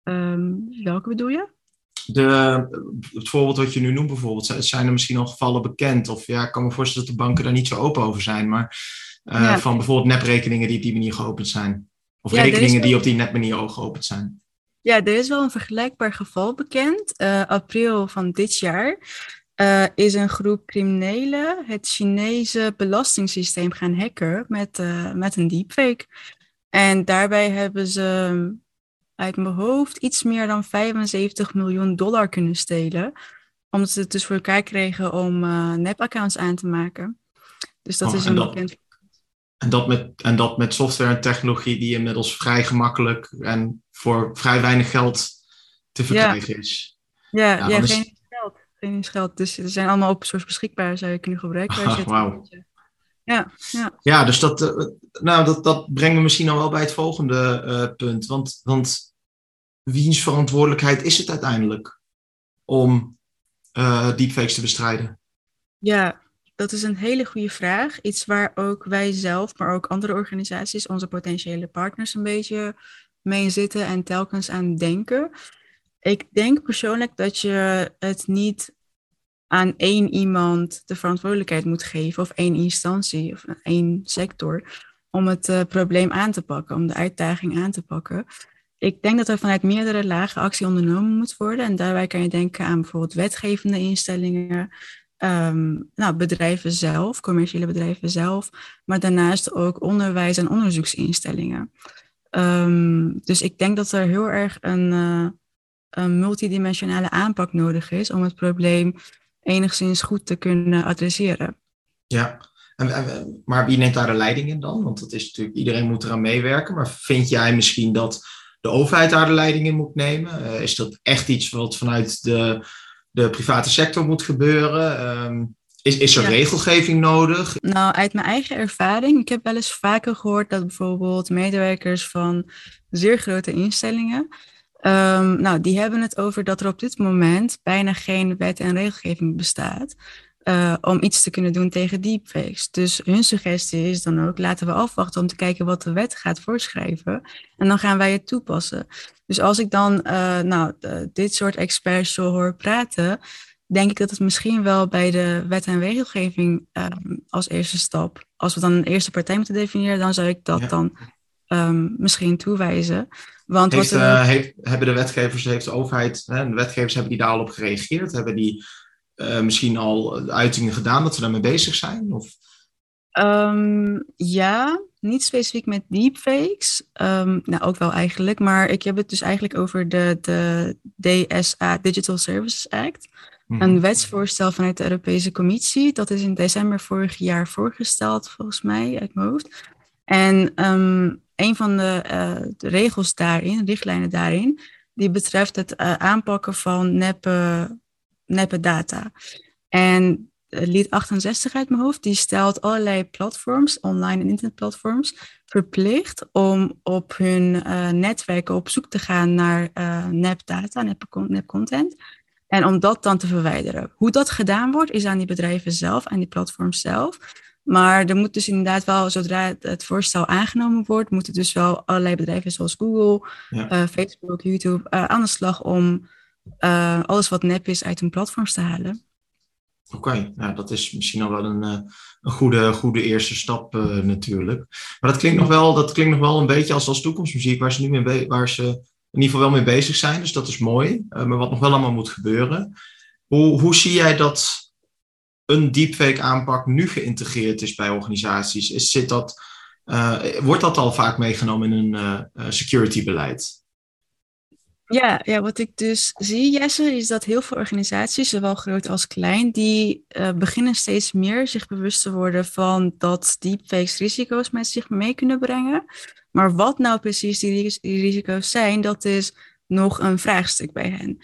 Speaker 3: Um, welke bedoel je?
Speaker 1: De, het voorbeeld wat je nu noemt bijvoorbeeld, zijn er misschien al gevallen bekend? Of ja, ik kan me voorstellen dat de banken daar niet zo open over zijn, maar uh, van bijvoorbeeld neprekeningen die op die manier geopend zijn. Of ja, rekeningen die op die nepmanier ook geopend zijn.
Speaker 3: Ja, er is wel een vergelijkbaar geval bekend. Uh, april van dit jaar uh, is een groep criminelen het Chinese belastingssysteem gaan hacken met, met een deepfake. En daarbij hebben ze uit mijn hoofd iets meer dan 75 miljoen dollar kunnen stelen. Omdat ze het dus voor elkaar kregen om nep-accounts aan te maken. Dus dat oh, is een bekend
Speaker 1: en dat, met, en dat met software en technologie die inmiddels vrij gemakkelijk en voor vrij weinig geld te verkrijgen is.
Speaker 3: Ja, ja, ja geen geld. Geen geld. Dus er zijn allemaal open source beschikbaar, zou je kunnen gebruiken. (laughs) Ja, ja.
Speaker 1: ja, dus dat, uh, nou, dat, dat brengt me misschien al wel bij het volgende uh, punt. Want, want wiens verantwoordelijkheid is het uiteindelijk om uh, deepfakes te bestrijden?
Speaker 3: Ja, dat is een hele goede vraag. Iets waar ook wij zelf, maar ook andere organisaties, onze potentiële partners een beetje mee zitten en telkens aan denken. Ik denk persoonlijk dat je het niet aan één iemand de verantwoordelijkheid moet geven, of één instantie of één sector, om het uh, probleem aan te pakken, om de uitdaging aan te pakken. Ik denk dat er vanuit meerdere lagen actie ondernomen moet worden. En daarbij kan je denken aan bijvoorbeeld wetgevende instellingen, um, nou, bedrijven zelf, commerciële bedrijven zelf, maar daarnaast ook onderwijs- en onderzoeksinstellingen. Um, dus ik denk dat er heel erg een, uh, een multidimensionale aanpak nodig is om het probleem enigszins goed te kunnen adresseren.
Speaker 1: Ja, maar wie neemt daar de leiding in dan? Want dat is natuurlijk, iedereen moet eraan meewerken. Maar vind jij misschien dat de overheid daar de leiding in moet nemen? is dat echt iets wat vanuit de, de private sector moet gebeuren? Ehm, is, is er regelgeving nodig?
Speaker 3: Nou, uit mijn eigen ervaring, ik heb wel eens vaker gehoord dat bijvoorbeeld medewerkers van zeer grote instellingen, um, nou, die hebben het over dat er op dit moment bijna geen wet en regelgeving bestaat. Uh, om iets te kunnen doen tegen deepfakes. Dus hun suggestie is dan ook, laten we afwachten om te kijken wat de wet gaat voorschrijven. En dan gaan wij het toepassen. Dus als ik dan uh, nou, dit soort experts zo hoor praten, denk ik dat het misschien wel bij de wet en regelgeving um, als eerste stap, als we dan een eerste partij moeten definiëren, dan zou ik dat dan um, misschien toewijzen. Want
Speaker 1: heeft, wat uh, heeft, hebben de wetgevers, heeft de overheid, hè, de wetgevers hebben die daar al op gereageerd? Hebben die uh, misschien al uitingen gedaan dat ze daarmee bezig zijn? Of?
Speaker 3: Um, ja, niet specifiek met deepfakes. Um, nou, ook wel eigenlijk. Maar ik heb het dus eigenlijk over de, de DSA, Digital Services Act. Mhm. Een wetsvoorstel vanuit de Europese Commissie. Dat is in december vorig jaar voorgesteld, volgens mij, uit mijn hoofd. En um, een van de, uh, de, regels daarin, richtlijnen daarin, die betreft het uh, aanpakken van neppe, neppe data. En Lead 68 uit mijn hoofd, die stelt allerlei platforms, online en internetplatforms, verplicht om op hun netwerken op zoek te gaan naar nep, nep content. En om dat dan te verwijderen. Hoe dat gedaan wordt, is aan die bedrijven zelf, aan die platforms zelf. Maar er moet dus inderdaad wel, zodra het voorstel aangenomen wordt, moeten dus wel allerlei bedrijven zoals Google, uh, Facebook, YouTube uh, aan de slag om uh, alles wat nep is uit hun platforms te halen.
Speaker 1: Oké, okay, nou, dat is misschien al wel een, een goede, goede eerste stap natuurlijk. Maar dat klinkt nog wel, dat klinkt nog wel een beetje als, als toekomstmuziek waar ze nu mee, waar ze in ieder geval wel mee bezig zijn. Dus dat is mooi. Maar wat nog wel allemaal moet gebeuren. Hoe, hoe zie jij dat een deepfake aanpak nu geïntegreerd is bij organisaties? Is, zit dat, uh, wordt dat al vaak meegenomen in een uh, security beleid?
Speaker 3: Ja, ja, wat ik dus zie, Jesse, is dat heel veel organisaties, zowel groot als klein, die beginnen steeds meer zich bewust te worden van dat deepfakes risico's met zich mee kunnen brengen. Maar wat nou precies die, risico's zijn, dat is nog een vraagstuk bij hen.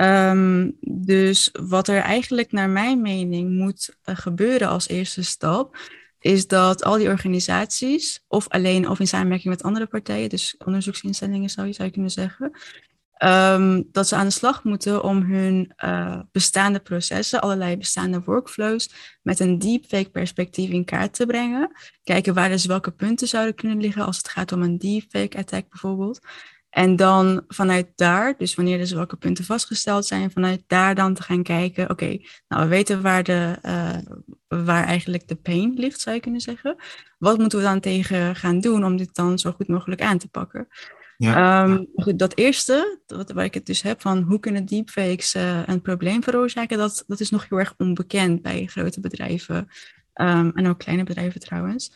Speaker 3: Um, dus wat er eigenlijk naar mijn mening moet uh, gebeuren als eerste stap, is dat al die organisaties, of alleen of in samenwerking met andere partijen, dus onderzoeksinstellingen zou je, zou je kunnen zeggen, um, dat ze aan de slag moeten om hun uh, bestaande processen, allerlei bestaande workflows, met een deepfake perspectief in kaart te brengen. Kijken waar dus welke punten zouden kunnen liggen als het gaat om een deepfake attack bijvoorbeeld. En dan vanuit daar, dus wanneer dus welke punten vastgesteld zijn, vanuit daar dan te gaan kijken, oké, nou we weten waar, de, uh, waar eigenlijk de pain ligt, zou je kunnen zeggen. Wat moeten we dan tegen gaan doen om dit dan zo goed mogelijk aan te pakken? Ja. Um, goed, dat eerste, dat, waar ik het dus heb van hoe kunnen deepfakes uh, een probleem veroorzaken, dat, dat is nog heel erg onbekend bij grote bedrijven um, en ook kleine bedrijven trouwens.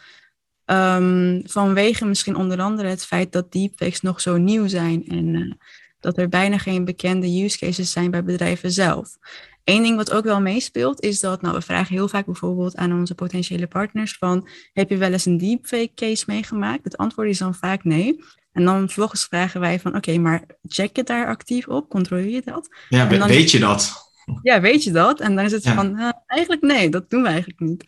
Speaker 3: Um, vanwege misschien onder andere het feit dat deepfakes nog zo nieuw zijn en uh, dat er bijna geen bekende use cases zijn bij bedrijven zelf. Eén ding wat ook wel meespeelt is dat, nou, we vragen heel vaak bijvoorbeeld aan onze potentiële partners van, heb je wel eens een deepfake case meegemaakt? Het antwoord is dan vaak nee. En dan vervolgens vragen wij van, oké, maar check je daar actief op? Controleer je dat?
Speaker 1: Ja,
Speaker 3: dan,
Speaker 1: weet je dat?
Speaker 3: Ja, weet je dat? En dan is het van, uh, eigenlijk nee, dat doen we eigenlijk niet.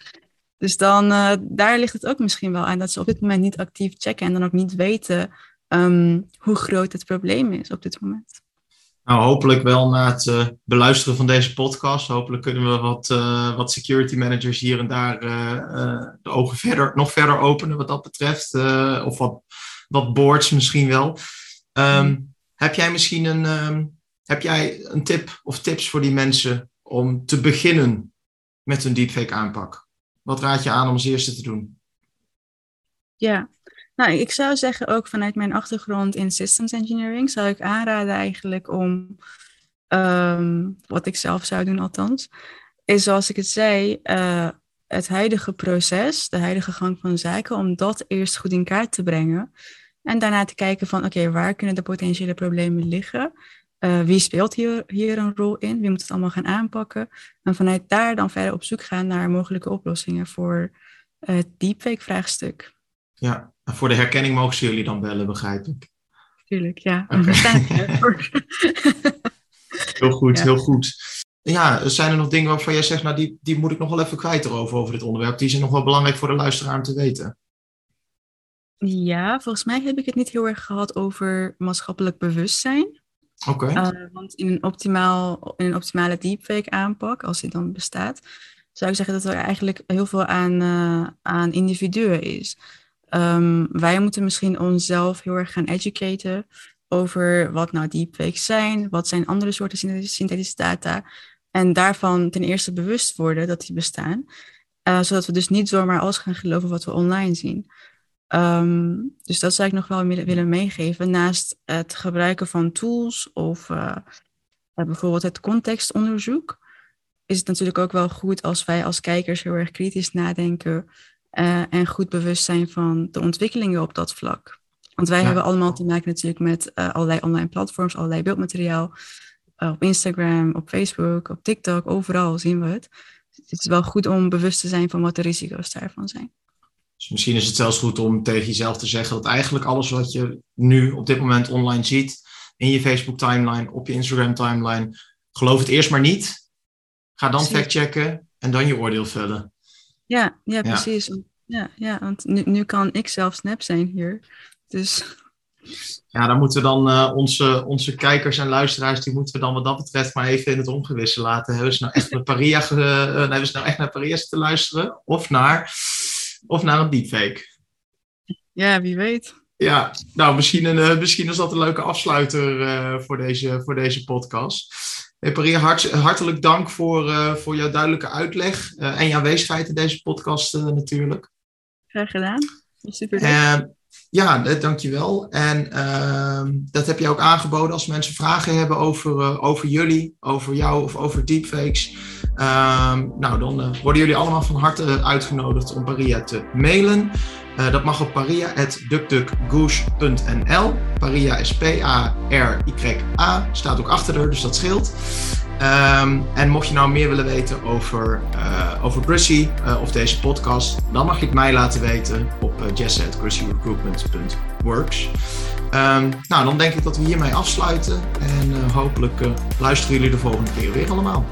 Speaker 3: Dus dan, uh, daar ligt het ook misschien wel aan dat ze op dit moment niet actief checken en dan ook niet weten um, hoe groot het probleem is op dit moment.
Speaker 1: Nou, hopelijk wel na het uh, beluisteren van deze podcast. Hopelijk kunnen we wat, uh, wat security managers hier en daar uh, de ogen verder, nog verder openen wat dat betreft. of wat wat boards misschien wel. Um, heb jij misschien een, um, heb jij een tip of tips voor die mensen om te beginnen met een deepfake aanpak? Wat raad je aan om als eerste te doen?
Speaker 3: Ja, nou, ik zou zeggen ook vanuit mijn achtergrond in systems engineering zou ik aanraden eigenlijk om, um, wat ik zelf zou doen althans, is zoals ik het zei, uh, het huidige proces, de huidige gang van zaken, om dat eerst goed in kaart te brengen. En daarna te kijken van, oké, waar kunnen de potentiële problemen liggen? Uh, wie speelt hier, hier een rol in? Wie moet het allemaal gaan aanpakken? En vanuit daar dan verder op zoek gaan naar mogelijke oplossingen voor het deepfake-vraagstuk.
Speaker 1: Ja, en voor de herkenning mogen ze jullie dan bellen, begrijp ik.
Speaker 3: tuurlijk, ja. Okay. (laughs) (laughs)
Speaker 1: heel goed,
Speaker 3: Ja.
Speaker 1: heel goed. Ja, zijn er nog dingen waarvan jij zegt, nou die, die moet ik nog wel even kwijt erover, over dit onderwerp. Die zijn nog wel belangrijk voor de luisteraar om te weten.
Speaker 3: Ja, volgens mij heb ik het niet heel erg gehad over maatschappelijk bewustzijn.
Speaker 1: Oké.
Speaker 3: Uh, want in een, optimaal, in een optimale deepfake aanpak, als die dan bestaat, zou ik zeggen dat er eigenlijk heel veel aan, uh, aan individuen is. Um, wij moeten misschien onszelf heel erg gaan educaten over wat nou deepfakes zijn, wat zijn andere soorten synthetische data. En daarvan ten eerste bewust worden dat die bestaan. Uh, zodat we dus niet zomaar alles gaan geloven wat we online zien. Um, dus dat zou ik nog wel willen meegeven. Naast het gebruiken van tools of uh, bijvoorbeeld het contextonderzoek, is het natuurlijk ook wel goed als wij als kijkers heel erg kritisch nadenken uh, en goed bewust zijn van de ontwikkelingen op dat vlak. Want wij ja. hebben allemaal te maken natuurlijk met uh, allerlei online platforms, allerlei beeldmateriaal. Op Instagram, op Facebook, op TikTok, overal zien we het. Het is wel goed om bewust te zijn van wat de risico's daarvan zijn.
Speaker 1: Dus misschien is het zelfs goed om tegen jezelf te zeggen dat eigenlijk alles wat je nu op dit moment online ziet, in je Facebook timeline, op je Instagram timeline, geloof het eerst maar niet. Ga dan factchecken en dan je oordeel vellen.
Speaker 3: Ja, ja, precies. Ja, ja, ja want nu, nu kan ik zelf snap zijn hier. Dus (laughs)
Speaker 1: ja, dan moeten we dan uh, onze, onze kijkers en luisteraars, die moeten we dan wat dat betreft maar even in het ongewisse laten. Hebben ze nou echt naar Paria, uh, hebben ze nou echt naar Paria te luisteren? Of naar, of naar een deepfake?
Speaker 3: Ja, wie weet.
Speaker 1: Ja, nou, misschien, een, uh, misschien is dat een leuke afsluiter uh, voor, deze, voor deze podcast. Hey, Paria, hart, hartelijk dank voor, uh, voor jouw duidelijke uitleg en je aanwezigheid in deze podcast natuurlijk.
Speaker 3: Graag gedaan. Super.
Speaker 1: Ja, dankjewel. En uh, dat heb je ook aangeboden als mensen vragen hebben over, uh, over jullie, over jou of over deepfakes. Uh, nou, dan uh, worden jullie allemaal van harte uitgenodigd om Paria te mailen. Dat mag op paria.duckduckgoose.nl. Paria is P-A-R-Y-A. Staat ook achter er, dus dat scheelt. Um, en mocht je nou meer willen weten over, uh, over uh, of deze podcast, dan mag je het mij laten weten op uh, nou, dan denk ik dat we hiermee afsluiten en hopelijk luisteren jullie de volgende keer weer allemaal.